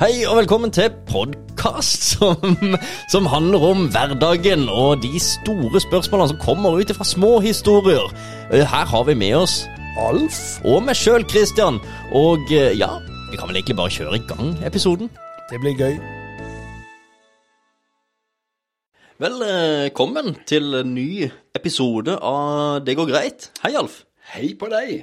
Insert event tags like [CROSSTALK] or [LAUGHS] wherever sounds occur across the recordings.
Hei og velkommen til podkast som, som handler om hverdagen og de store spørsmålene som kommer ut fra små historier. Eh, Her har vi med oss Alf og meg sjøl, Christian. Og eh, ja, vi kan vel egentlig bare kjøre i gang episoden. Det blir gøy. Velkommen til en ny episode av Det går greit. Hei, Alf. Hei på deg.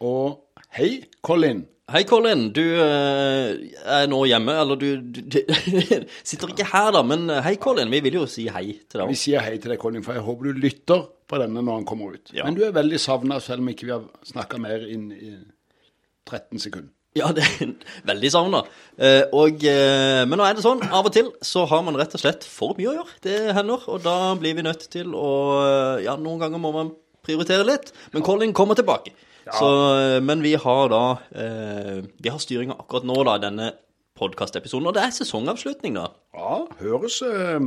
Og hei, Colin. Hei, Colin. Du eh, er nå hjemme, eller du, du, du [LAUGHS] sitter ikke her, da. Men eh, hei, Colin. Vi vil jo si hei til deg. Vi sier hei til deg, Colin, for jeg håper du lytter på denne når han kommer ut. Ja. Men du er veldig savna, selv om ikke vi har snakka mer inn i 13 sekunder. Ja, det er veldig savna. Eh, eh, men nå er det sånn, av og til så har man rett og slett for mye å gjøre. Det hender, og da blir vi nødt til å eh, Ja, noen ganger må man prioritere litt. Men Colin kommer tilbake. Så, eh, men vi har da eh, Vi har styringa akkurat nå, da, denne podkastepisoden. Og det er sesongavslutning, da. Ja, høres eh,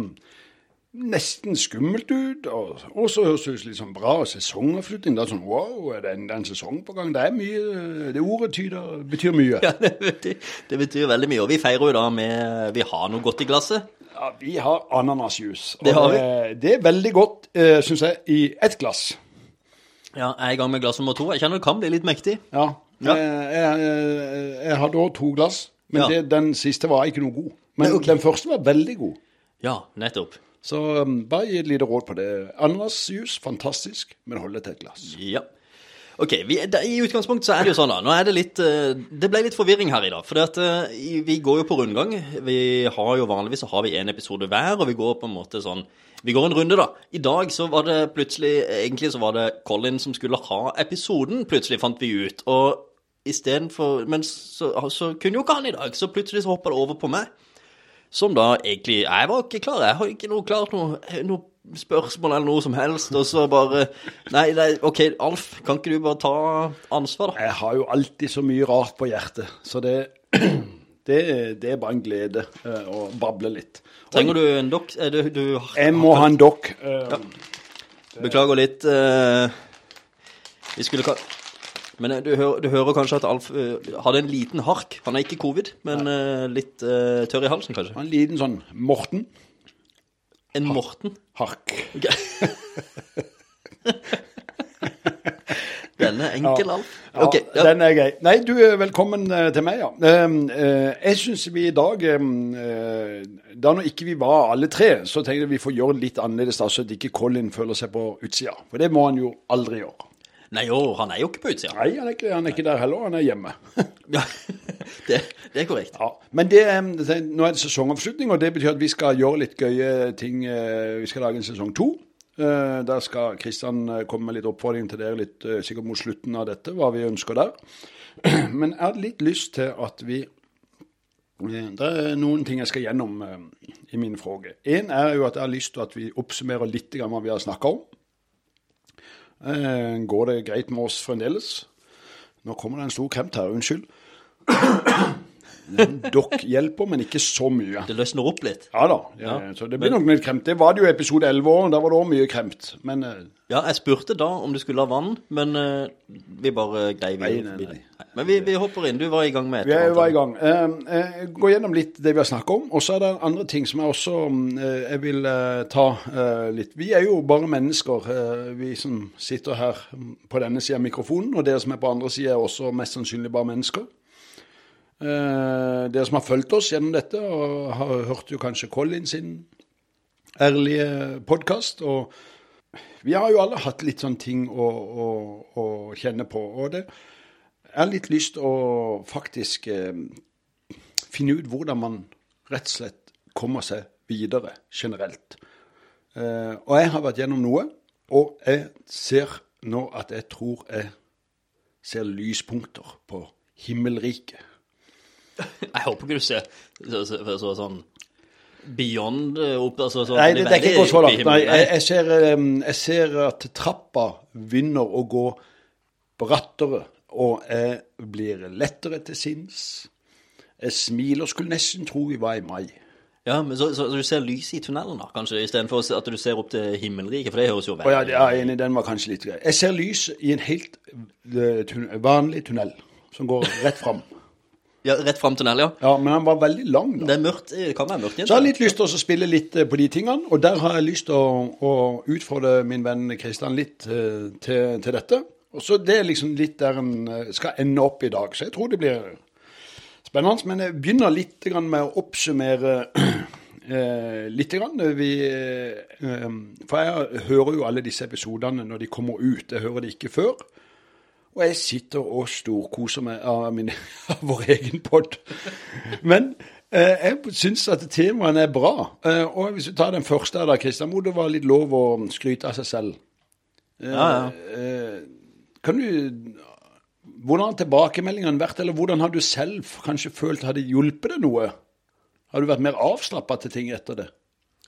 nesten skummelt ut. Og og så høres det ut litt sånn bra sesongavslutning. Det er sånn wow, er det en, det er en sesong på gang? Det er mye Det ordet tyder, betyr mye. Ja, [LAUGHS] det betyr, det betyr veldig mye. Og vi feirer jo da med Vi har noe godt i glasset. Ja, Vi har ananasjuice. og Det har vi. Det, det er veldig godt, eh, syns jeg, i ett glass. Ja, jeg er i gang med glass nummer to. Jeg kjenner det kan bli litt mektig. Ja. Ja. Jeg, jeg, jeg hadde òg to glass, men Ja. det, den siste var ikke noe god. Men Nei, okay. den første var veldig god. Ja, nettopp. Så um, bare gi et lite råd på det. Ananasjuice, fantastisk, men hold det til et glass. Ja. Ok, vi, I utgangspunktet så er det jo sånn da, nå er det litt, eh, det ble litt forvirring her i dag, for vi går jo på rundgang, vi har jo vanligvis så har vi en episode hver, og vi går på en måte sånn, vi går en runde da. I dag så var det plutselig, egentlig så var det Colin som skulle ha episoden, plutselig fant vi ut, og i stedet for, men så, så kunne jo ikke han i dag, så plutselig så hoppet det over på meg. Som da egentlig Jeg var ikke klar. Jeg har ikke noe klart noe, noe spørsmål eller noe som helst. Og så bare Nei, nei, OK, Alf, kan ikke du bare ta ansvar, da? Jeg har jo alltid så mye rart på hjertet, så det, det, det er bare en glede eh, å bable litt. Trenger du en dokk? Du, Du, Jeg må ha en dokk. Ja. Beklager litt. eh, vi skulle ka... Men eh, du, hører, du hører kanskje at Alf eh, hadde en liten hark. Han er ikke covid, men eh, litt eh, tørr i halsen, kanskje. En liten sånn Morten En Morten. Hark. Ok. [LAUGHS] [LAUGHS] Den er enkel, Alf. Ja, Ok, ja. Den er grei. Nei, du er velkommen eh, til meg, ja. Um, eh, jeg syns vi i dag um, eh, Da når ikke vi var alle tre, så tenkte jeg vi får gjøre det litt annerledes, da, så at ikke Colin føler seg på utsida. For det må han jo aldri gjøre. Nei, jo, han er jo ikke på utsida. Nei, han er ikke, han er ikke der heller, han er hjemme. [LAUGHS] Ja, det, det er korrekt. Ja, Men det, um, nå er det sesongavslutning, og det betyr at vi skal gjøre litt gøye ting. Vi skal lage en sesong to. Eh, Der skal Kristian eh, komme med litt oppfordring til dere litt eh, sikkert mot slutten av dette, hva vi ønsker der. [CLEARS THROAT] Men jeg hadde litt lyst til at vi Det er noen ting jeg skal gjennom i min fråge. En er jo at jeg har lyst til at vi oppsummerer litt hva vi har snakka om. Går det greit med oss fremdeles? Nå kommer det en stor kremt her, unnskyld. [CLEARS THROAT] Dokk hjelper, men ikke så mye. Det løsner opp litt. Ja da, ja, så det blir nok litt kremt. Det var det jo i episode 11 år, da var det òg mye kremt. Men eh, Ja, jeg spurte da om du skulle ha vann, men eh, vi bare glei Nei, nei, nei. Men vi, vi hopper inn. Du var i gang med et var eller jo i gang. Eh, eh, gå gjennom litt det vi har snakket om. Og så er det andre ting som jeg også jeg vil ta litt. Vi er jo bare mennesker, vi som sitter her på denne siden av mikrofonen. Og dere som er på andre siden er også mest sannsynlig bare mennesker. Eh, dere som har fulgt oss gjennom dette, og har hørt jo kanskje Colin sin ærlige podkast. Og vi har jo alle hatt litt sånne ting å, å, å kjenne på. Og det er litt lyst å faktisk eh, finne ut hvordan man rett og slett kommer seg videre generelt. Eh, og jeg har vært gjennom noe, og jeg ser nå at jeg tror jeg ser lyspunkter på himmelriket. Jeg håper ikke du ser så, så, så, sånn beyond eh, opp altså, sånn, Nei, det, det er ikke gått så langt. Nei, jeg, jeg, ser, jeg ser at trappa begynner å gå brattere, og jeg blir lettere til sinns. Jeg smiler, skulle nesten tro vi var i mai. Ja, men så, så, så du ser lyset i tunnelen da, kanskje, istedenfor at du ser opp til himmelriket, for det høres jo ja, veldig jeg er enig, den var kanskje litt grei. Jeg ser lys i en helt eh, vanlig tunnel som går rett fram. [LAUGHS] Ja, Rett fram tunnel, ja. Ja, men han var veldig lang, da. Det er mørkt. Det kan være mørkt igjen. Så jeg har litt lyst til å spille litt eh, på de tingene, og der har jeg lyst til å, å utfordre min venn Kristian litt eh, til, til dette. Og så Det er liksom litt der en eh, skal ende opp i dag, så jeg tror det blir spennende. Men jeg begynner litt grann med å oppsummere [CLEARS THROAT] eh, litt. Grann. Vi, eh, for jeg hører jo alle disse episodene når de kommer ut. Jeg hører det ikke før. Og jeg sitter og storkoser meg av, min, [LAUGHS] av vår egen pod. Men eh, jeg syns at temaene er bra. Eh, og hvis vi tar den første her, da, Kristian, hvor det var litt lov å skryte av seg selv. Eh, Ja, ja. eh, kan du Hvordan har tilbakemeldingene vært, eller hvordan har du selv kanskje følt hadde hjulpet deg noe? Har du vært mer avslappa til ting etter det?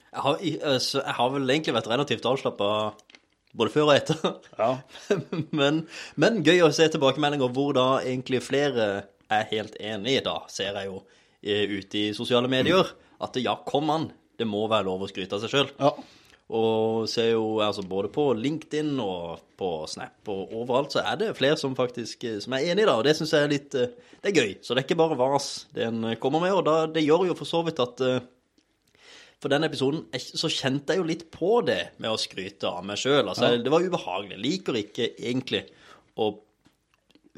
Jeg har, altså, jeg har vel egentlig vært relativt avslappa både før og etter. Ja. [LAUGHS] men, men gøy å se tilbakemeldinger hvor da egentlig flere er helt enig. Da ser jeg jo eh, ute i sosiale medier at ja, kom an, det må være lov å skryte av seg sjøl. ja. Og ser jo altså både på LinkedIn og på Snap og overalt, så er det flere som faktisk eh, som er enig da, og det syns jeg er litt eh, Det er gøy. Så det er ikke bare vas det en kommer med, og da, det gjør jo for så vidt at for den episoden så kjente jeg jo litt på det med å skryte av meg sjøl. Altså, Det var ubehagelig. Jeg liker ikke egentlig å,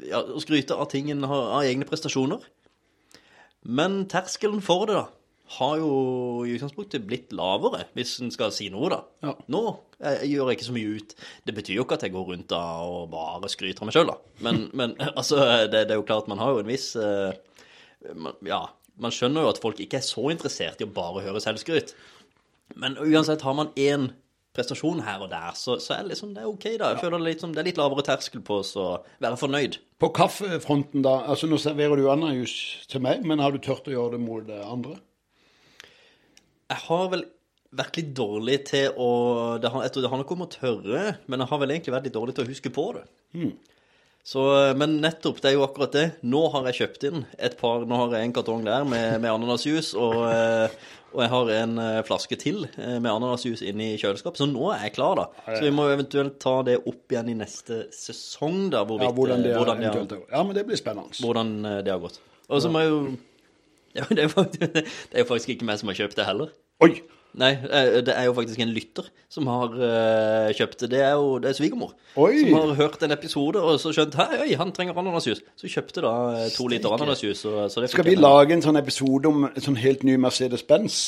ja, å skryte av tingen, har av egne prestasjoner. Men terskelen for det, da, har jo i utgangspunktet blitt lavere, hvis en skal si noe, da. Ja. Nå eh, gjør jeg ikke så mye ut. Det betyr jo ikke at jeg går rundt da og bare skryter av meg sjøl, da. Men, men [LAUGHS] altså, det, det er jo klart, man har jo en viss uh, man, Ja, man skjønner jo at folk ikke er så interessert i å bare høre selvskryt. Men uansett, har man én prestasjon her og der, så, så er det liksom det er ok, da. Jeg føler det, litt, det er litt lavere terskel på oss å være fornøyd. På kaffefronten, da. altså Nå serverer du anajus til meg, men har du turt å gjøre det mot det andre? Jeg har vel vært litt dårlig til å det har, Jeg tror det handler ikke om å tørre, men jeg har vel egentlig vært litt dårlig til å huske på det. Så, men nettopp, det er jo akkurat det. Nå har jeg kjøpt inn et par Nå har jeg en kartong der med, med ananasjus, og, eh, og jeg har en eh, flaske til eh, med ananasjus inne i kjøleskapet. Så nå er jeg klar, da. Så vi må eventuelt ta det opp igjen i neste sesong, da. Hvorvidt, Ja, hvordan det, eh, hvordan det, har. Ja, men det blir spennende. hvordan eh, det har gått. Og så må jeg jo [LAUGHS] ja, det, er jo faktisk, det er jo faktisk ikke meg som har kjøpt det heller. Oi! Nei, eh, det er jo faktisk en lytter som har uh, kjøpt det. Det er jo det er svigermor. Som har hørt en episode og så skjønt Hei, oi, han trenger ananasjus. Så kjøpte da to to liter Steike. ananasjus. Så, så det Skal vi lage en sånn episode om en sånn helt ny Mercedes-Benz?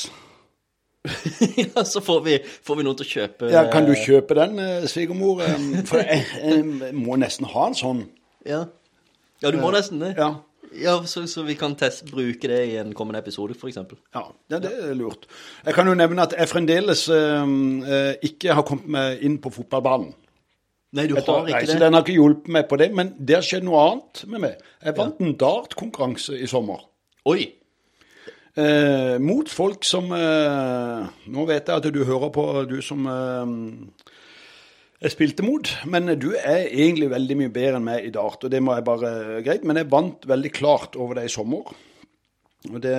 [LAUGHS] ja, så får vi, får vi noen til å kjøpe Ja, kan du kjøpe den, eh, svigermor? Eh, For jeg, jeg må nesten ha en sånn. Ja, ja du må nesten det. Ja. Ja, så, så vi kan test, bruke det i en kommende episode, eksempel. Ja, ja, det er lurt. Jeg kan jo nevne at jeg fremdeles eh, eh, ikke har kommet meg inn på fotballbanen. Nei, du Etter, har nei, ikke så det? den har ikke hjulpet meg på det, men det har skjedd noe annet med meg. Jeg vant en dartkonkurranse i sommer. Oi! Eh, mot folk som eh, Nå vet jeg at du hører på, du som eh, jeg spilte mot, men du er egentlig veldig mye bedre enn meg i dart, og det må jeg bare greit. Men jeg vant veldig klart over det i sommer. Og det,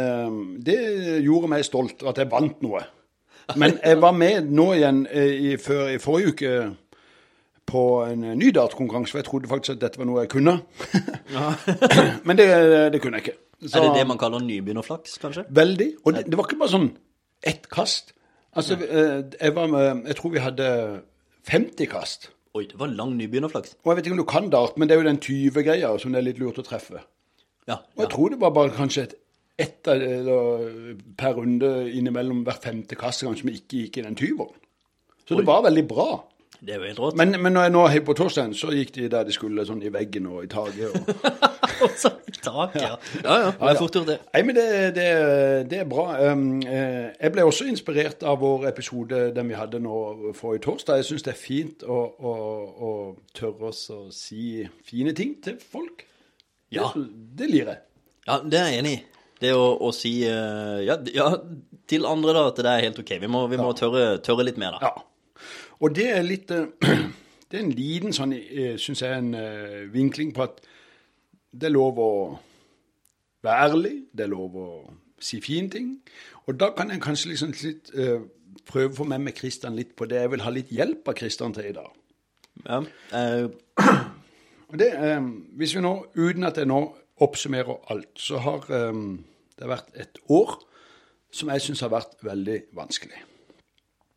det gjorde meg stolt, at jeg vant noe. Men jeg var med nå igjen eh, i, før, i forrige uke på en ny dartkonkurranse, for jeg trodde faktisk at dette var noe jeg kunne. [LAUGHS] men det, det kunne jeg ikke. Så- Er det det man kaller nybegynnerflaks, kanskje? Veldig. Og det, det var ikke bare sånn ett kast. Altså, eh, jeg, var med, jeg tror vi hadde 50 kast. Oi, det var lang nybegynnerflaks. Og jeg vet ikke om du kan dart, men det er jo den 20-greia som det er litt lurt å treffe. Ja, Og jeg tror det var bare kanskje et ett per runde innimellom hvert femte kast kanskje vi ikke gikk i den 20-en. Så det var veldig bra. Det er jo helt rått. Men, men når jeg nå er på torsdagen, så gikk de der de skulle, sånn i veggen og i taket. Og... [LAUGHS] Og så i taket, ja. Ja, ja. Det er fort gjort, det. Nei, men det, det, det er bra. Um, eh, jeg ble også inspirert av vår episode den vi hadde nå forrige torsdag. Jeg syns det er fint å, å, å tørre oss å si fine ting til folk. Ja. Det, det lirer jeg. Ja, det er jeg enig i. Det å, å si eh, ja, ja, til andre da, at det er helt ok. Vi må, vi må tørre, tørre litt mer, da. Ja. Og det er litt eh, [CLEARS THROAT] Det er en liten sånn, syns jeg, en eh, vinkling på at det er lov å være ærlig, det er lov å si fine ting. Og da kan jeg kanskje liksom litt, eh, prøve å få med meg Kristian litt på det. Jeg vil ha litt hjelp av Kristian til i dag. Ja. [CLEARS THROAT] uh... Det, eh, hvis vi nå, uten at jeg nå oppsummerer alt, så har eh, det vært et år som jeg syns har vært veldig vanskelig.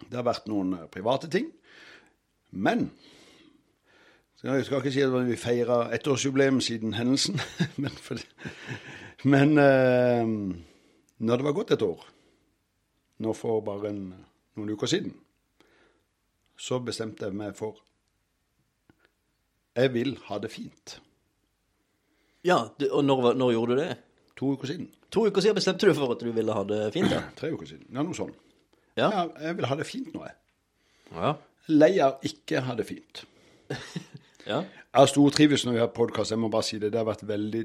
Det har vært noen eh, private ting, men Jeg skal ikke si at vi feira ettårsjubileum siden hendelsen, [LAUGHS] men, for, men eh, når det var gått et år, nå for bare en, noen uker siden, så bestemte jeg meg for jeg vil ha det fint. Ja, og når, når gjorde du det? To uker siden. To uker siden bestemte du for at du ville ha det fint, ja? [CLEARS THROAT] Tre uker siden. Ja, noe sånt. Ja. Ja, jeg vil ha det fint nå, jeg. Ja. Leier ikke ha det fint. [LAUGHS] ja. Jeg har stortrives når vi har podkast, jeg må bare si det. Det har vært veldig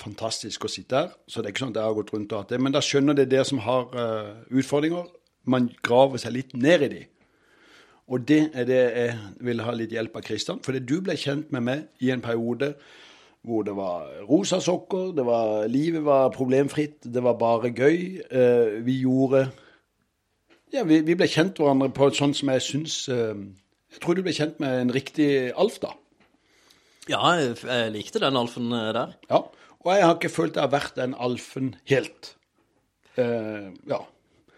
fantastisk å sitte her. Så det er ikke sånn at jeg har gått rundt og hatt det. Men da skjønner det dere som har uh, utfordringer. Man graver seg litt ned i de. Og det er det jeg vil ha litt hjelp av Kristian. Fordi du ble kjent med meg i en periode hvor det var rosa sokker, det var, livet var problemfritt, det var bare gøy. Uh, vi gjorde Ja, vi, vi ble kjent hverandre på et sånt som jeg syns eh, Jeg tror du ble kjent med en riktig Alf, da. Ja, jeg, jeg likte den alfen eh, der. Ja, og jeg har ikke følt jeg har vært den alfen helt. Eh, ja.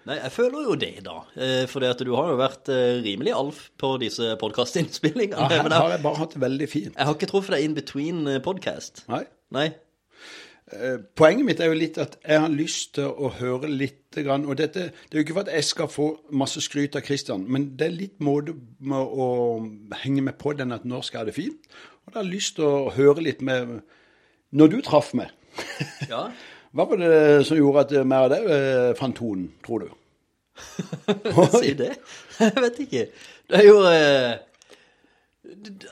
Nei, jeg føler jo det, da. Eh, fordi du har jo vært eh, rimelig alf på disse podkastinnspillingene. ja. Her [LAUGHS] har jeg bare hatt det veldig fint. jeg har ikke truffet deg in between eh, podcast. Nei. Nei. Eh, Poenget mitt er jo litt at jeg har lyst til å høre litt grann, Og dette, det er jo ikke for at jeg skal få masse skryt av Kristian, men det er litt måte med å henge med på den at norsk skal jeg ha det fint. Og da har jeg lyst til å høre litt med Når du traff meg, Ja. [LAUGHS] hva var det som gjorde at meg og deg eh, fant tonen, tror du? [LAUGHS] Si det. Jeg vet ikke. Det er jo eh,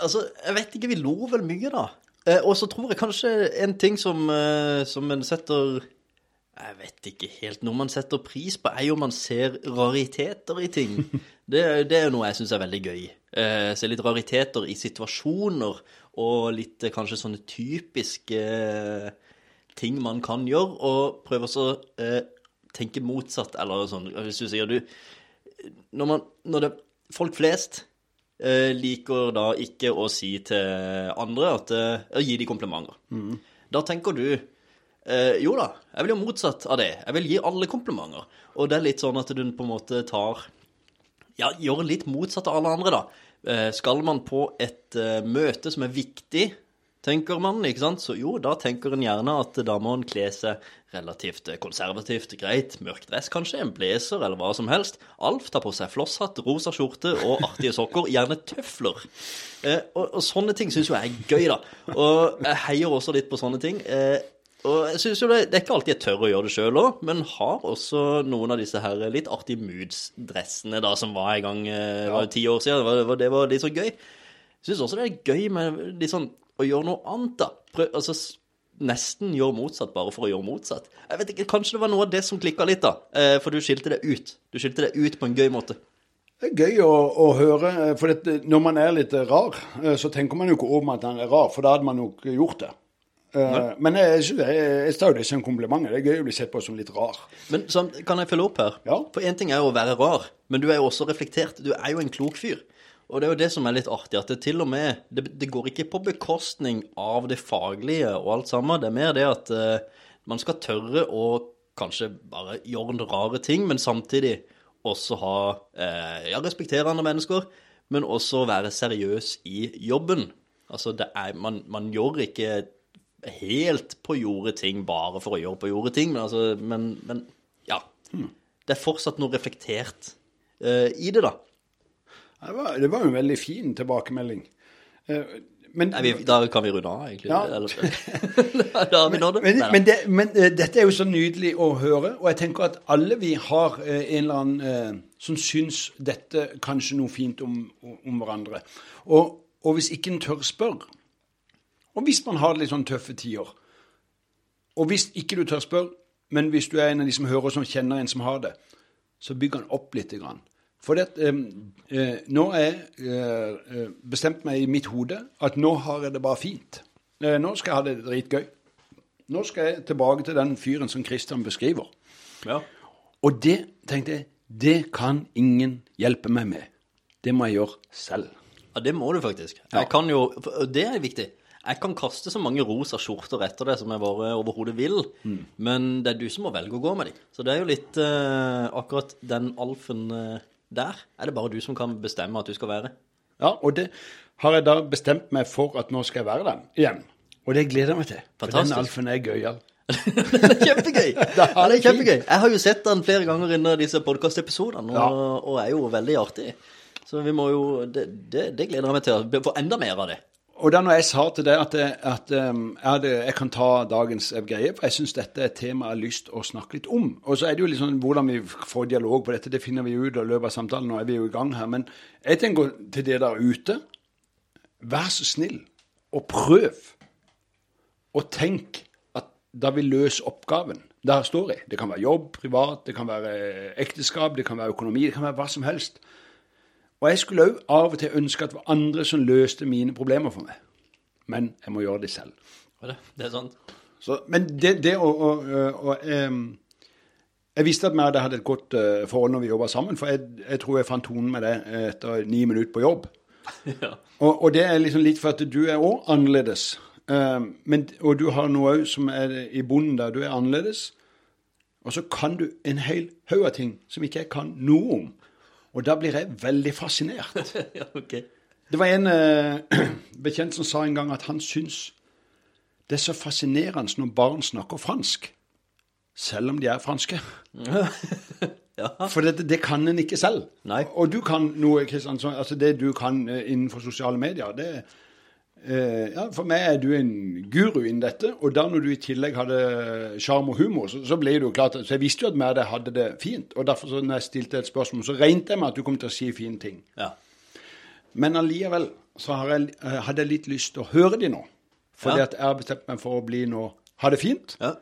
Altså, jeg vet ikke. Vi lo vel mye, da. Eh, og så tror jeg kanskje en ting som, eh, som en setter Jeg vet ikke helt. Noe man setter pris på, er jo man ser rariteter i ting. Det, [LAUGHS] det er jo noe jeg syns er veldig gøy. Eh, se litt rariteter i situasjoner, og litt kanskje sånne typiske eh, ting man kan gjøre, og prøve også eh, tenke motsatt, eller sånn, hvis du sier du Når man Når det Folk flest liker da ikke å si til andre at eh, Å gi de komplimenter. Da tenker du eh, Jo da, jeg vil jo motsatt av det. Jeg vil gi alle komplimenter. Og det er litt sånn at du på en måte tar ja, gjør litt motsatt av alle andre, da. Eh, skal man på et eh, møte som er viktig, tenker man, ikke sant, så jo, da tenker en gjerne at da må en kle seg relativt konservativt, greit, mørk dress kanskje, en blazer eller hva som helst. Alf tar på seg flosshatt, rosa skjorte og artige sokker, gjerne tøfler. Eh, og, og sånne ting syns jo jeg er gøy, da. Og jeg heier også litt på sånne ting. Eh, og jeg synes jo det, det er ikke alltid jeg tør å gjøre det sjøl òg, men har også noen av disse her litt artige moods-dressene da, som var en gang eh, var jo ti år siden. Det var, det var litt så gøy. Jeg syns også det er gøy med litt sånn å gjøre noe annet, da. Prøv, altså nesten gjøre motsatt bare for å gjøre motsatt. Jeg vet ikke, Kanskje det var noe av det som klikka litt, da. Eh, for du skilte det ut. Du skilte det ut på en gøy måte. Det er gøy å, å høre, eh, for det, når man er litt rar, eh, så tenker man jo ikke over at man er rar, for da hadde man jo ikke gjort det. Uh, Men jeg, jeg, jeg tar det som en kompliment. Det er gøy å bli sett på som litt rar. Men så, kan jeg følge opp her? Ja. For én ting er jo å være rar, men du er jo også reflektert. Du er jo en klok fyr. Og det er jo det som er litt artig, at det til og med Det, det går ikke på bekostning av det faglige og alt sammen. Det er mer det at uh, man skal tørre å kanskje bare gjøre en rare ting, men samtidig også ha uh, Ja, respektere andre mennesker, men også være seriøs i jobben. Altså, det er Man, man gjør ikke helt på jordet ting bare for å gjøre på jordet ting, men altså Men, men ja. Det er fortsatt noe reflektert uh, i det, da. Det var, det var en veldig fin tilbakemelding. Eh, Men, Nei, vi, da kan vi runde av, egentlig. Ja. [LAUGHS] Da har vi nådd det. men, men, det, men eh, dette er jo så nydelig å høre, og jeg tenker at alle vi har eh, en eller annen eh, som syns dette kanskje noe fint om, om hverandre. Og, og hvis ikke en tør spørre, og hvis man har litt sånn tøffe tider, og hvis ikke du tør spørre, men hvis du er en av de som hører som kjenner en som har det, så bygger han opp litt. Grann. For det, eh, nå har jeg eh, eh, bestemt meg i mitt hode at nå har jeg det bare fint. Eh, nå skal jeg ha det dritgøy. Nå skal jeg tilbake til den fyren som Christian beskriver. Ja. Og det tenkte jeg, det kan ingen hjelpe meg med. Det må jeg gjøre selv. ja, det må du faktisk. Ja. Jeg kan jo og Det er viktig. Jeg kan kaste så mange rosa skjorter etter det som jeg bare overhodet vil, men det er du som må velge å gå med dem. Så det er jo litt eh, akkurat den alfen eh, der, er det bare du som kan bestemme at du skal være. Ja, og det har jeg da bestemt meg for at nå skal jeg være den igjen. Og det gleder jeg meg til. For Fantastisk. den alfen er gøyal. [LAUGHS] det er kjempegøy! [LAUGHS] Ja, det er kjempegøy. Jeg har jo sett den flere ganger innen disse podkastepisodene, og, Ja. og er jo veldig artig. Så vi må jo Det, det, det gleder jeg meg til å få enda mer av det. Og da når jeg sa til deg at, at um, jeg, hadde, jeg kan ta dagens greie, for jeg syns dette er et tema jeg har lyst å snakke litt om. Og så er det jo litt sånn hvordan vi får dialog på dette, det finner vi ut i løpet av samtalen. Nå er vi jo i gang her. Men jeg tenker til dere der ute, vær så snill og prøv å tenke at da vi løser oppgaven der står jeg. Det kan være jobb, privat, det kan være ekteskap, det kan være økonomi, det kan være hva som helst. Og jeg skulle òg av og til ønske at det var andre som løste mine problemer for meg. Men jeg må gjøre det selv. Det, det er sant. Så, men det, det å, å, å, å Jeg visste at vi hadde hatt et godt eh, forhold når vi jobba sammen, for jeg, jeg tror jeg fant tonen med det etter ni minutter på jobb. [LAUGHS] ja. Og, og det er liksom litt for at du er òg annerledes. Men, og du har noe òg som er i bunnen der. Du er annerledes. Og så kan du en hel haug av ting som ikke jeg kan noe om. Og da blir jeg veldig fascinert. [LAUGHS] ja, okay. Det var en eh, [CLEARS THROAT] bekjent som sa en gang at han syns det er så fascinerende når barn snakker fransk, selv om de er franske. [LAUGHS] ja. For det, det kan en ikke selv. Nei. Og du kan noe, Kristiansson, altså det du kan eh, innenfor sosiale medier, det ja, For meg er du en guru innen dette, og da når du i tillegg hadde sjarm og humor, så, så ble det jo klart Så jeg visste jo at vi hadde det fint, og derfor så når jeg stilte et spørsmål, så regnet jeg med at du kom til å si fine ting. ja. Men allikevel så har jeg, eh, hadde jeg litt lyst til å høre de nå. Fordi Ja. at jeg har bestemt meg for å bli nå ha det fint. Ja.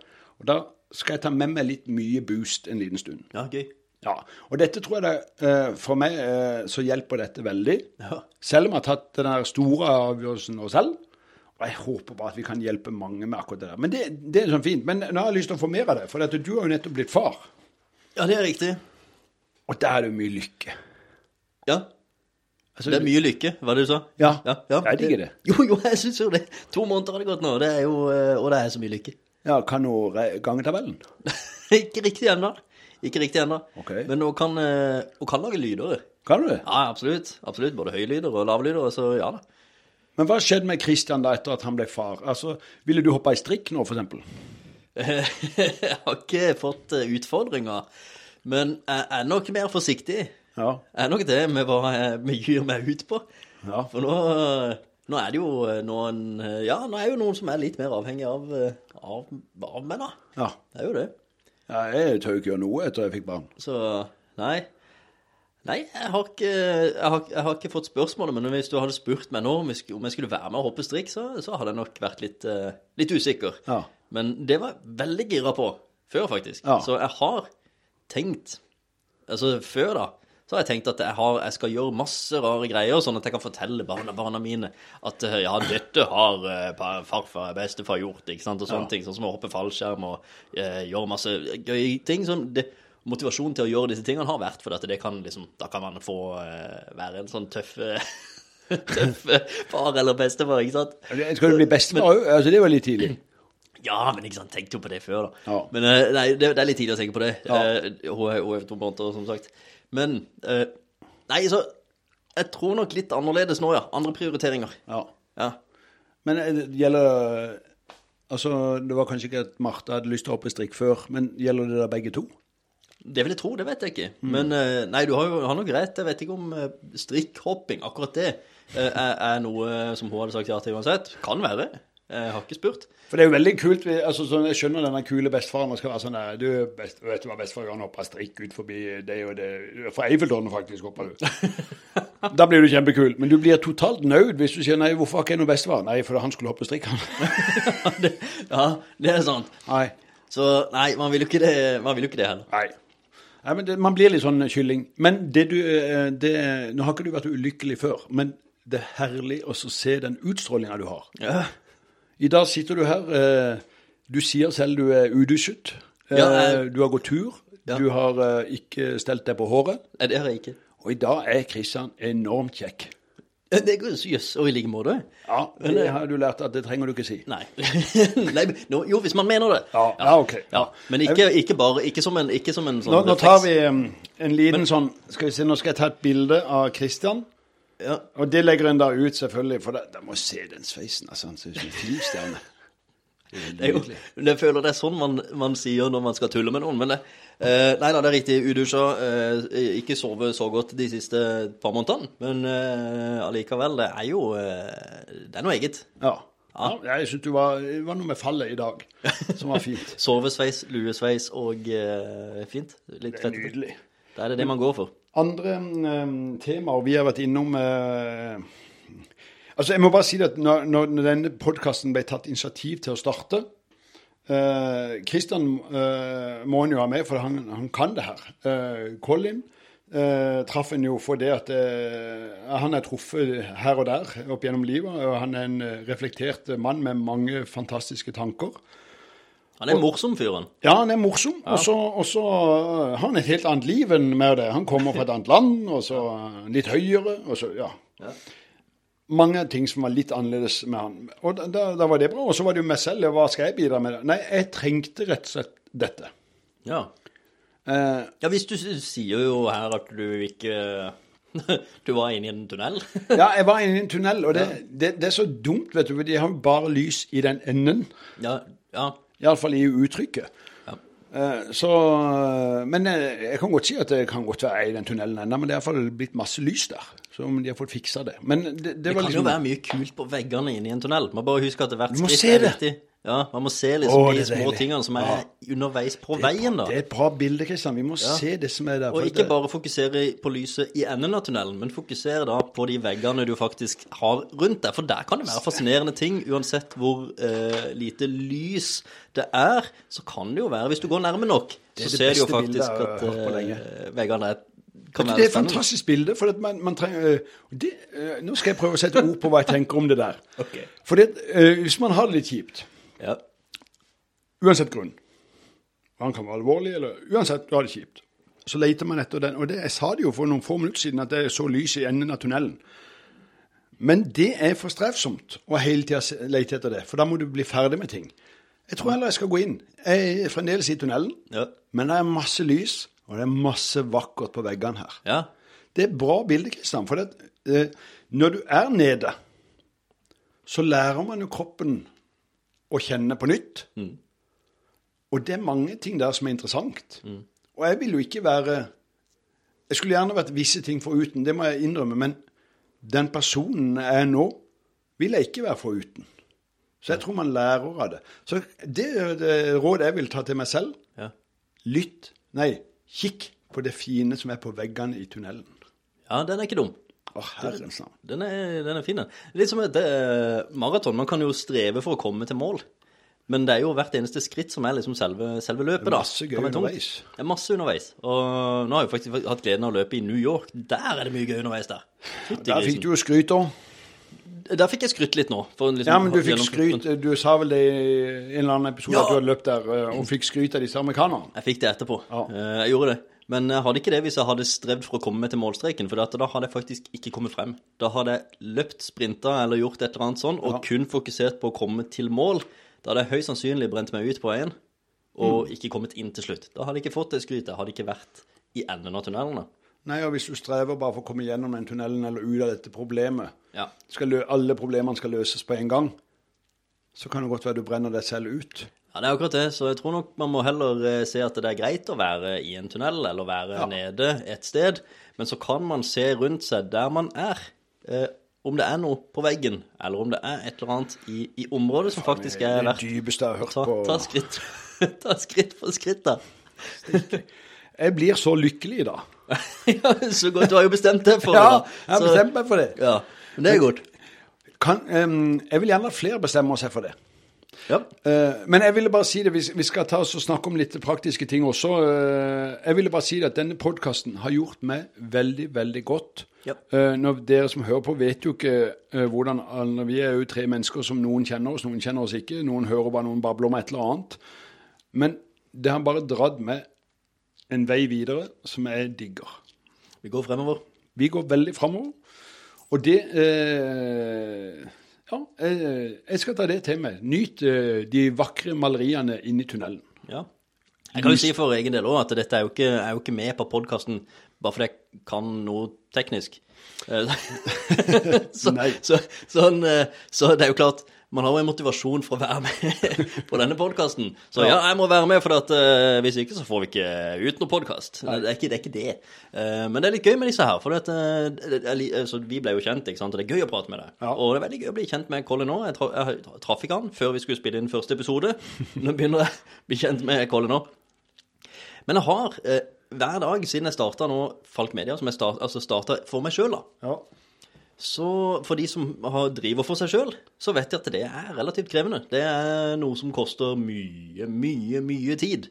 Og da skal jeg ta med meg litt mye boost en liten stund. Ja, gøy. Ja, Og dette tror jeg det, eh, For meg eh, så hjelper dette veldig. Ja. Selv om jeg har tatt den store avgjørelsen nå selv. Og jeg håper bare at vi kan hjelpe mange med akkurat det der. Men det, det er sånn fint. Men nå har jeg lyst til å få mer av det. For dette, du har jo nettopp blitt far. ja, det er riktig. Og der er det jo mye lykke. Ja. Altså, Det er mye lykke, hva det du sa? Ja, ja, ja. jeg digger det. Jo, jo, jeg syns jo det. To måneder har det gått nå, det er jo, eh, og det er så mye lykke. Ja, kan du gangetabellen. [LAUGHS] Ikke riktig ennå. Ikke riktig ennå. Okay. Men hun kan, eh, hun kan lage lyder. Kan du? Ja, absolutt. Absolutt. Både høylyder og lavlyder. Så ja da. Men hva skjedde med Christian da etter at han ble far? Altså, Ville du hoppa i strikk nå, f.eks.? [LAUGHS] Jeg har ikke fått eh, utfordringer, men jeg er nok mer forsiktig. Ja. Jeg er nok det med hva jeg gir meg ut på. Ja. For nå, nå er det jo noen Ja, nå er jo noen som er litt mer avhengig av, av, av meg, da. ja. Det er jo det. Ja jeg tør ikke gjøre noe etter jeg fikk barn. Så nei. Nei, jeg har, ikke, jeg, har, jeg har ikke fått spørsmålet, men hvis du hadde spurt meg nå om jeg skulle, om jeg skulle være med og hoppe strikk, så, så hadde jeg nok vært litt, eh, litt usikker. Ja. Men det var jeg veldig gira på før, faktisk. Ja. Så jeg har tenkt Altså før, da, så har jeg tenkt at jeg, har, jeg skal gjøre masse rare greier, sånn at jeg kan fortelle barna, barna mine at eh, ja, dette har eh, farfar og bestefar gjort, ikke sant, og sånne ting. Sånn som å hoppe fallskjerm og eh, gjøre masse gøye ting. Sånn, det, motivasjonen til å gjøre disse tingene har vært for at det kan liksom, da kan man få eh, være en sånn tøff eh, [LAUGHS] tøff far eller bestefar, ikke sant? Skal du bli bestefar òg? Altså, det var litt tidlig. [CLEARS THROAT] Ja, men ikke sant, tenkte jo på det før, da. Ja. Men nei, det, det er litt tidlig å tenke på det. Ja. Hun er hun er to måneder, som sagt. Men eh, Nei, så Jeg tror nok litt annerledes nå, ja. Andre prioriteringer. Ja. Ja. Men eh, det gjelder Altså, det var kanskje ikke at Martha hadde lyst til å hoppe strikk før, men gjelder det da begge to? Det vil jeg tro, det vet jeg ikke. Men eh, nei, du har jo har nok rett. Jeg vet ikke om eh, strikkhopping, akkurat det, er, er noe som hun hadde sagt ja til uansett. Kan være. Jeg har ikke spurt. For det er jo veldig kult. altså sånn, Jeg skjønner denne kule bestefaren skal være sånn der, du, best, vet du hva bestefar gjør? Han hopper strikk ut forbi det og det. Fra Eiffeltårnet, faktisk, hopper du. [LAUGHS] da blir du kjempekul. Men du blir totalt naud hvis du sier nei, hvorfor har ikke jeg noen bestefar? Nei, fordi han skulle hoppe strikk, han. [LAUGHS] ja, det er sant. nei. Så nei, man vil jo ikke det, man vil jo ikke det heller. Nei. Nei, men det, Man blir litt sånn kylling. Men det du eh, det, Nå har ikke du vært ulykkelig før, men det er herlig å se den utstrålinga du har. Ja. I dag sitter du her. eh, Du sier selv du er udusjet. Eh, Ja, jeg- Du har gått tur. Ja. Du har eh, ikke stelt deg på håret. Nei, det har jeg ikke. Og i dag er Kristian enormt kjekk. Det Jøss, og i like måte? Ja, det har du lært at det trenger du ikke si. Nei. [LAUGHS] Nei no, jo, hvis man mener det. Ja, ja, ok. Ja, men ikke, ikke bare Ikke som en, ikke som en sånn Nå, nå tar vi en liten sånn Skal vi se, nå skal jeg ta et bilde av Christian. Ja. Og det legger en da ut, selvfølgelig, for da, må se den sveisen. altså, Han ser ut som en filmstjerne. [LAUGHS] Det er jo, jeg føler det er sånn man, man sier når man skal tulle med noen. Men det, eh, nei da, det er riktig. Udusja. Eh, ikke sove så godt de siste par månedene. Men eh, allikevel, det er jo eh, Det er noe eget. Ja. ja jeg syns du var, var noe med fallet i dag som var fint. [LAUGHS] Sovesveis, luesveis og eh, fint. Litt Det er nydelig. Da er det det man går for. Andre um, temaer vi har vært innom eh, Altså, jeg må bare si at når, når denne podkasten ble tatt initiativ til å starte eh, Christian eh, må en jo ha med, for han, han kan det her. Eh, Colin eh, traff en jo for det at eh, han er truffet her og der opp gjennom livet. Og han er en reflektert mann med mange fantastiske tanker. Han er morsom, fyren. Ja, han er morsom, så og så, øh, har han et helt annet liv enn med det. Han kommer fra et annet land, og så øh, litt høyere, og så, ja. Ja. Mange ting som var litt annerledes med han. Og da, da, var det bra. Og så var det jo meg selv. Hva skal jeg bidra med? Nei, jeg trengte rett og slett dette. Ja. Eh, ja, hvis du sier jo her at du ikke [LAUGHS] Du var inne i en tunnel. ja, jeg var inne i en tunnel, og det, det, det er så dumt, vet du. For de har jo bare lys i den enden. ja, ja. Iallfall i uttrykket. Ja. Eh, Så, men eh, jeg kan godt si at det kan godt være i den tunnelen ennå, men det er iallfall blitt masse lys der. Så om de har fått fiksa det. Men det, det, Det kan liksom jo være mye kult på veggene inne i en tunnel. Man bare husker at hvert må skritt er det. viktig. Ja, Man må se liksom Åh, de små deilig. tingene som er Ja. underveis på er veien. da. Det er et bra bilde, Kristian. Vi må se det som er der. Og ikke det- bare fokusere på lyset i enden av tunnelen, men fokusere da på de veggene du faktisk har rundt deg. For der kan det være fascinerende ting, uansett hvor eh, lite lys det er. Så kan det jo være, hvis du går nærme nok, så ser du jo faktisk at eh, veggene er, Det er et fantastisk bilde. for at man, man trenger, øh, det, øh, Nå skal jeg prøve å sette ord på hva jeg tenker om det der. [LAUGHS] Okay. For det, øh, hvis man har det litt kjipt, Ja. uansett grunn Han kan være alvorlig, eller uansett du har det kjipt. Så leter man etter den. Og det, jeg sa det jo for noen få minutter siden, at det er så lys i enden av tunnelen. Men det er for strevsomt å hele tida lete etter det, for da må du bli ferdig med ting. Jeg tror heller jeg skal gå inn. Jeg er fremdeles i tunnelen, Ja. men det er masse lys, og det er masse vakkert på veggene her. ja. Det er bra bilde, Kristian. For det, eh, når du er nede, så lærer man jo kroppen å kjenne på nytt. Og det er mange ting der som er interessant. Og jeg vil jo ikke være Jeg skulle gjerne vært visse ting foruten, det må jeg innrømme. Men den personen jeg er nå, vil jeg ikke være foruten. Så jeg tror man lærer av det. Så det det rådet jeg vil ta til meg selv. ja. Lytt. Nei, kikk på det fine som er på veggene i tunnelen. Ja, den er ikke dum. Å, herrens navn. Den er, den er fin, den. Litt som et eh, maraton. Man kan jo streve for å komme til mål. Men det er jo hvert eneste skritt som er liksom selve, selve løpet, da. Masse gøy underveis. Det er masse underveis. Og nå har jeg faktisk hatt gleden av å løpe i New York. Der er det mye gøy underveis der. Der fikk du jo skryt òg. Der fikk jeg skrytt litt nå. For liksom, Ja, men du fikk skryt. Du sa vel det i en eller annen episode Ja. at du hadde løpt der eh, og fikk skryt av disse amerikanerne. Jeg fikk det etterpå. Ja. Eh, Jeg gjorde det. Men jeg hadde ikke det hvis jeg hadde strevd for å komme meg til målstreken, for da hadde jeg faktisk ikke kommet frem. Da hadde jeg løpt, sprinta eller gjort et eller annet sånn, og Ja. kun fokusert på å komme til mål. Da hadde jeg høyst sannsynlig brent meg ut på veien, og Mm. ikke kommet inn til slutt. Da hadde jeg ikke fått det skrytet. Hadde ikke vært i enden av tunnelene. Nei, og hvis du strever bare for å komme gjennom den tunnelen eller ut av dette problemet, Ja. alle problemene skal løses på en gang, så kan det godt være du brenner deg selv ut. Ja, det er akkurat det. Så jeg tror nok man må heller eh, se at det er greit å være i en tunnel, eller være Ja. nede et sted. Men så kan man se rundt seg der man er. Eh, om det er noe på veggen, eller om det er et eller annet i, i området som faktisk er det verdt dypeste hørt ta, på. ta skritt [LAUGHS] ta skritt for skritt, da. Jeg blir så lykkelig da. [LAUGHS] ja, så godt. Du har jo bestemt deg for Ja, jeg har bestemt meg for det. Ja, men det er godt. Kan, um, jeg vil gjerne at flere bestemmer seg for det. Ja. Eh, men jeg ville bare si det, vi, skal ta oss og snakke om litt praktiske ting også. Eh, jeg ville bare si det at denne podkasten har gjort meg veldig, veldig godt. Ja. Eh, når dere som hører på, vet jo ikke hvordan Vi er jo tre mennesker som noen kjenner oss, noen kjenner oss ikke. Noen hører bare noen babler om et eller annet. Men det har bare dratt meg en vei videre som jeg digger. Vi går fremover. Vi går veldig fremover. Og det eh, Ja, eh, jeg skal ta det til meg. Nyt eh, de vakre maleriene inni tunnelen. Ja. Jeg kan jo si for egen del òg at dette er jo ikke, er jo ikke med på podkasten bare fordi jeg kan noe teknisk. Eh, [LAUGHS] så, så, sånn, så det er jo klart man har jo en motivasjon for å være med [LAUGHS] på denne podkasten. Så ja, jeg må være med, for at, uh, hvis ikke så får vi ikke ut noe podkast. Det, det er ikke det. Uh, men det er litt gøy med disse her. For at, uh, det er li- så vi ble jo kjent, ikke sant? og det er gøy å prate med deg. Ja. Og det er veldig gøy å bli kjent med Colin nå. Jeg, tra jeg traff ikke han før vi skulle spille inn første episode. [LAUGHS] Nå begynner jeg å bli kjent med Colin nå. Men jeg har eh, hver dag siden jeg starta nå Falk Media, som jeg start, altså starta for meg sjøl, da. Ja. Så for de som har driver for seg sjøl, så vet de at det er relativt krevende. Det er noe som koster mye, mye, mye tid.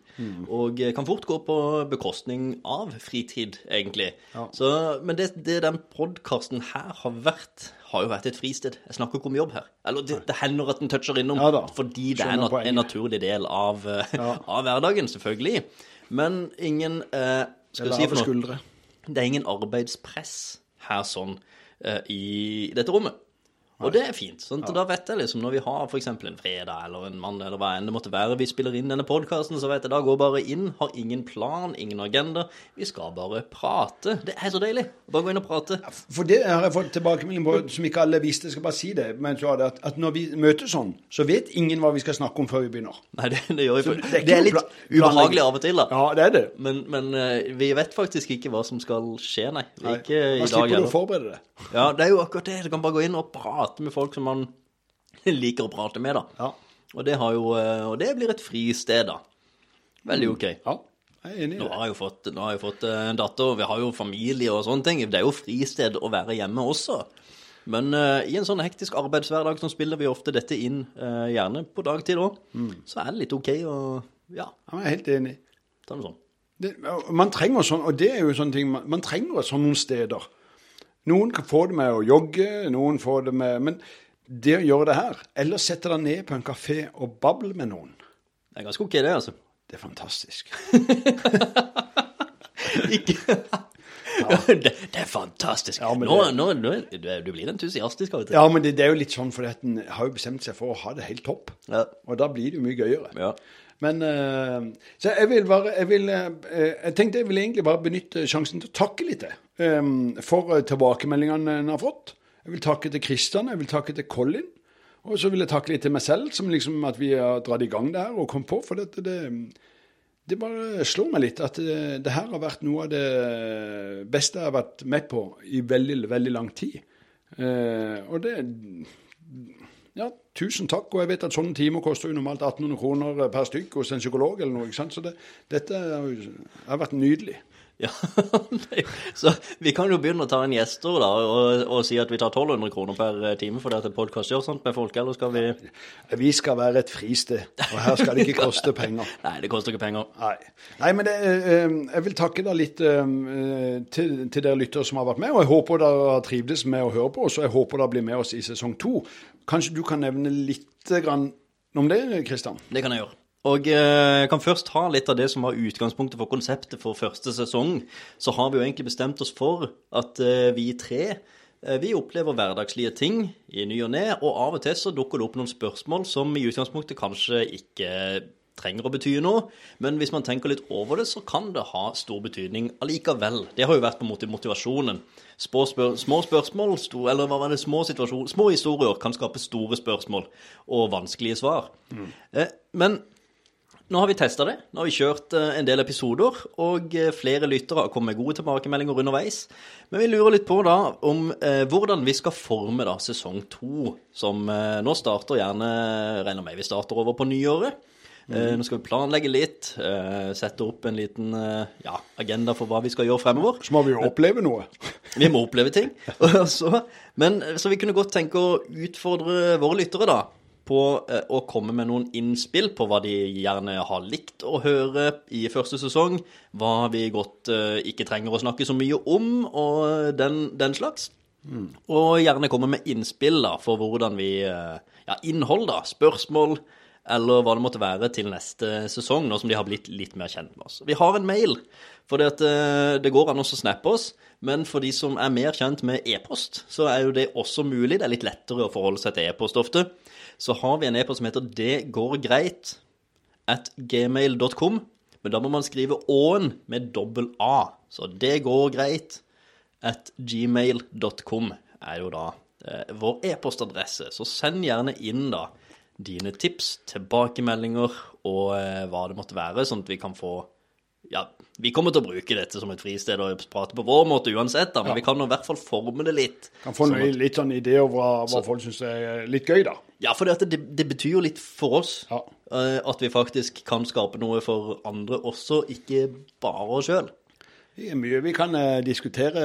Og kan fort gå på bekostning av fritid, egentlig. Ja. Så, men det, det den podkasten her har vært, har jo vært et fristed. Jeg snakker ikke om jobb her. Eller det, det hender at den toucher innom, Ja fordi det er Skjønner en, en naturlig del av, eh, Ja. [LAUGHS] av hverdagen, selvfølgelig. Men ingen eh, Skal vi si for noe? skuldre. Det er ingen arbeidspress her sånn i dette rommet. Og det er fint. sånn Ja. Da vet jeg liksom, når vi har f.eks. en fredag eller en mann eller hva enn det måtte være, vi spiller inn denne podkasten, så vet jeg da går bare inn, har ingen plan, ingen agenda. Vi skal bare prate. Det er så deilig. Bare gå inn og prate. For det har jeg fått tilbakemelding på, som ikke alle visste. Jeg skal bare si det. Men så er det at, at når vi møtes sånn, så vet ingen hva vi skal snakke om før vi begynner. Nei, det, det gjør vi. For- det er Det er litt ubehagelig av og til, da. Ja, det er det. Men, men eh, vi vet faktisk ikke hva som skal skje, nei. Nei. Ikke i Da dag slipper du å forberede deg. Ja, det er jo akkurat det. Du kan bare gå inn og prate med folk som man [LAUGHS] liker å prate med, da. Ja. Og det, har jo, eh, og det blir et fristed, da. Veldig ok. Ja, jeg er enig i det. Nå har jeg fått, nå har jeg fått eh, en datter, og vi har jo familie og sånne ting. Det er jo fristed å være hjemme også. Men uh, i en sånn hektisk arbeidshverdag som spiller vi ofte dette inn, uh, gjerne på dagtid òg. Så er det litt ok å ja, Ja, jeg er helt enig. ta det sånn. Det, man trenger sånn, og det er jo sånne ting, man, man trenger sånne steder. Noen kan få det med å jogge, noen får det med Men det å gjøre det her, eller sette deg ned på en kafé og bable med noen, Det er ganske ok, det, altså. det er fantastisk. [LAUGHS] Ikke [LAUGHS] det, det er fantastisk. Ja, nå, det- nå, nå, du, du blir entusiastisk av og til. Ja, men det, det er jo litt sånn fordi at en har jo bestemt seg for å ha det helt topp. Ja. Og da blir det jo mye gøyere. Men eh, Så jeg vil bare Jeg, vil, eh, jeg tenkte jeg ville egentlig bare benytte sjansen til å takke litt eh, for eh, tilbakemeldingene en har fått. Jeg vil takke til Kristian, jeg vil takke til Colin. Og så vil jeg takke litt til meg selv, som liksom at vi har dratt i gang det her og kom på. For dette, det, det bare slår meg litt at det, det her har vært noe av det beste jeg har vært med på i veldig, veldig lang tid. Eh, og det ja, tusen takk. Og jeg vet at sånne timer koster jo normalt 1800 kroner per stykk hos en psykolog eller noe. ikke sant? Så det, dette har vært nydelig. [LAUGHS] Ja, så vi kan jo begynne å ta inn gjester da, og, og si at vi tar 1200 kroner per eh, time fordi at en podkast gjør sånt med folk, eller skal vi Vi skal være et fristed, og her skal det ikke [LAUGHS] koste penger. Nei, det koster ikke penger. Nei. Nei, men det, eh, jeg vil takke da litt eh, til, til dere lyttere som har vært med. Og jeg håper dere har trivdes med å høre på oss, og jeg håper dere blir med oss i sesong to. Kanskje du kan nevne litt grann om det, Kristian? Det kan jeg gjøre. Og eh, jeg kan først ta litt av det som var utgangspunktet for konseptet for første sesong. Så har vi jo egentlig bestemt oss for at eh, vi tre eh, vi opplever hverdagslige ting i ny og ne, og av og til så dukker det opp noen spørsmål som i utgangspunktet kanskje ikke trenger å bety noe, men hvis man tenker litt over det, så kan det ha stor betydning allikevel. Det har jo vært på en måte motivasjonen. Små, spør små spørsmål, stor, eller hva var det, små, små historier kan skape store spørsmål og vanskelige svar. Eh, men nå har vi testa det. Nå har vi kjørt eh, en del episoder, og eh, flere lyttere har kommet med gode tilbakemeldinger underveis. Men vi lurer litt på da om eh, hvordan vi skal forme da sesong to, som eh, nå starter gjerne Regner med vi starter over på nyåret. Eh, nå skal vi planlegge litt, sette opp en liten ja, agenda for hva vi skal gjøre fremover. Så må vi jo oppleve noe. [LAUGHS] Vi må oppleve ting. Så, men, så vi kunne godt tenke å utfordre våre lyttere da, på eh, å komme med noen innspill på hva de gjerne har likt å høre i første sesong, hva vi godt eh, ikke trenger å snakke så mye om, og den, den slags. Og gjerne komme med innspill da, for hvordan vi eh, Ja, innhold, da. Spørsmål eller hva det måtte være til neste sesong, nå som de har blitt litt mer kjent med oss. Vi har en mail, for det, det går an å snappe oss, men for de som er mer kjent med e-post, så er jo det også mulig. Det er litt lettere å forholde seg til e-post ofte. Så har vi en e-post som heter 'Det går greit' at gmail.com. Men da må man skrive Å-en med dobbel A. Så 'det går greit' at gmail.com er jo da eh, vår e-postadresse. Så send gjerne inn da dine tips, tilbakemeldinger og eh, hva det måtte være, sånn at vi kan få ja, vi kommer til å bruke dette som et fristed og prate på vår måte uansett, da, men Ja. vi kan i hvert fall forme det litt. Kan få Sånn at- litt sånn idé over hva, hva folk syns er litt gøy, da. Ja, for det, det betyr jo litt for oss Ja. eh, at vi faktisk kan skape noe for andre også, ikke bare oss sjøl. Det er mye vi kan eh, diskutere,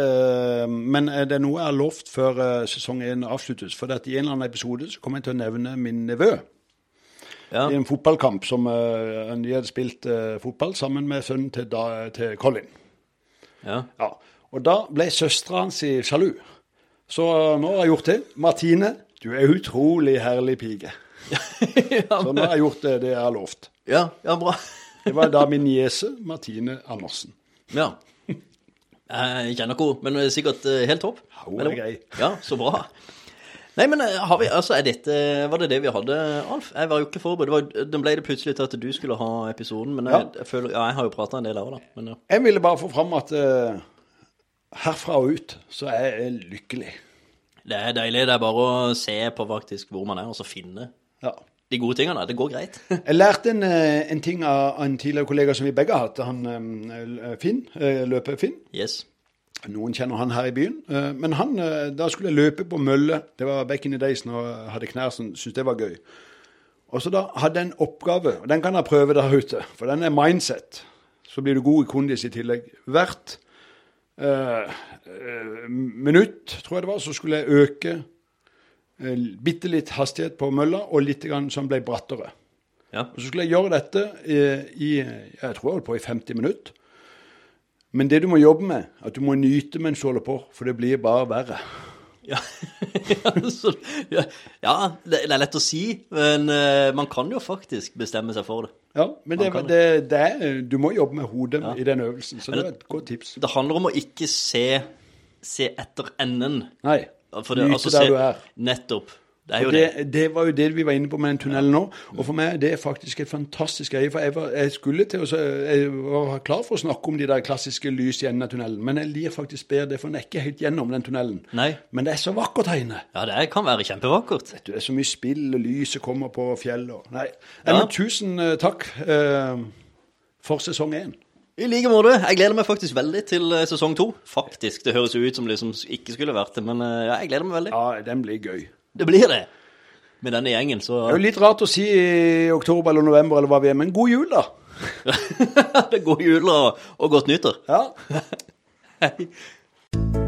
eh, men eh, det er noe jeg har lovt før eh, sesong én avsluttes. For at i en eller annen episode så kommer jeg til å nevne min nevø Ja. i en fotballkamp som eh, de hadde spilt eh, fotball sammen med sønnen til, da, til Colin. ja. Ja. Og da ble søstera hans i sjalu. Så nå har jeg gjort det. Martine, du er utrolig herlig pike. [LAUGHS] Så nå har jeg gjort det, det jeg har lovt. ja, ja, bra. Det var da min niese Martine Andersen. Ja. Jeg kjenner ikke henne, men er sikkert eh, helt topp. Hun er grei. Ja, så bra. Nei, men eh, har vi, altså, er dette, var det det vi hadde, Alf? Jeg var jo ikke forberedt. Det var, den ble det plutselig til at du skulle ha episoden, men jeg, Ja. jeg føler, ja, jeg har jo pratet en del av det, da. Men, ja. Jeg ville bare få fram at uh, herfra og ut så er jeg lykkelig. Det er deilig. Det er bare å se på faktisk hvor man er, og så finne Ja. De gode tingene. Det går greit. [LAUGHS] Jeg lærte en, eh, en ting av en tidligere kollega som vi begge har hatt, han eh, Finn, eh, løper Finn. Yes. Noen kjenner han her i byen. Men han, da skulle jeg løpe på mølle. Det var back in the days når jeg hadde knær som syntes det var gøy. Og så da hadde jeg en oppgave, og den kan jeg prøve der ute, for den er mindset. Så blir du god i kondis i tillegg. Hvert eh, minutt, tror jeg det var, så skulle jeg øke bitte litt hastighet på mølla, og litt grann som ble brattere. Ja. Og så skulle jeg gjøre dette i, jeg tror jeg holdt på i 50 minutter. Men det du må jobbe med, at du må nyte mens du holder på, for det blir bare verre. Ja, [LAUGHS] ja, ja, ja det, det er lett å si, men eh, man kan jo faktisk bestemme seg for det. Ja, men det, det, det du må jobbe med hodet i den øvelsen, så det er et godt tips. Det handler om å ikke se, se etter enden. Nei, For det, nyte altså, der du er. Nettopp. Det det. det, det var jo det vi var inne på med den tunnelen nå. Og for meg det er faktisk et fantastisk greie. For jeg, var, jeg skulle til å Jeg var klar for å snakke om de der klassiske lys i enden av tunnelen, men jeg lir faktisk bedre det, for den er ikke helt gjennom den tunnelen. Nei. Men det er så vakkert her inne. Ja, det kan være kjempevakkert. Du, Det er så mye spill, og lyset kommer på fjellet og Nei. Ja. Men tusen eh, takk eh, for sesong én. I like måte. Jeg gleder meg faktisk veldig til eh, sesong to. Faktisk. Det høres jo ut som liksom ikke skulle vært det, men eh, ja, jeg gleder meg veldig. Ja, den blir gøy. Det blir det. Med denne gjengen, så Det er jo litt rart å si i oktober eller november eller hva vi er, men god jul, da. [LAUGHS] Det er god jul og, og godt nyttår. Ja. [LAUGHS] Hei.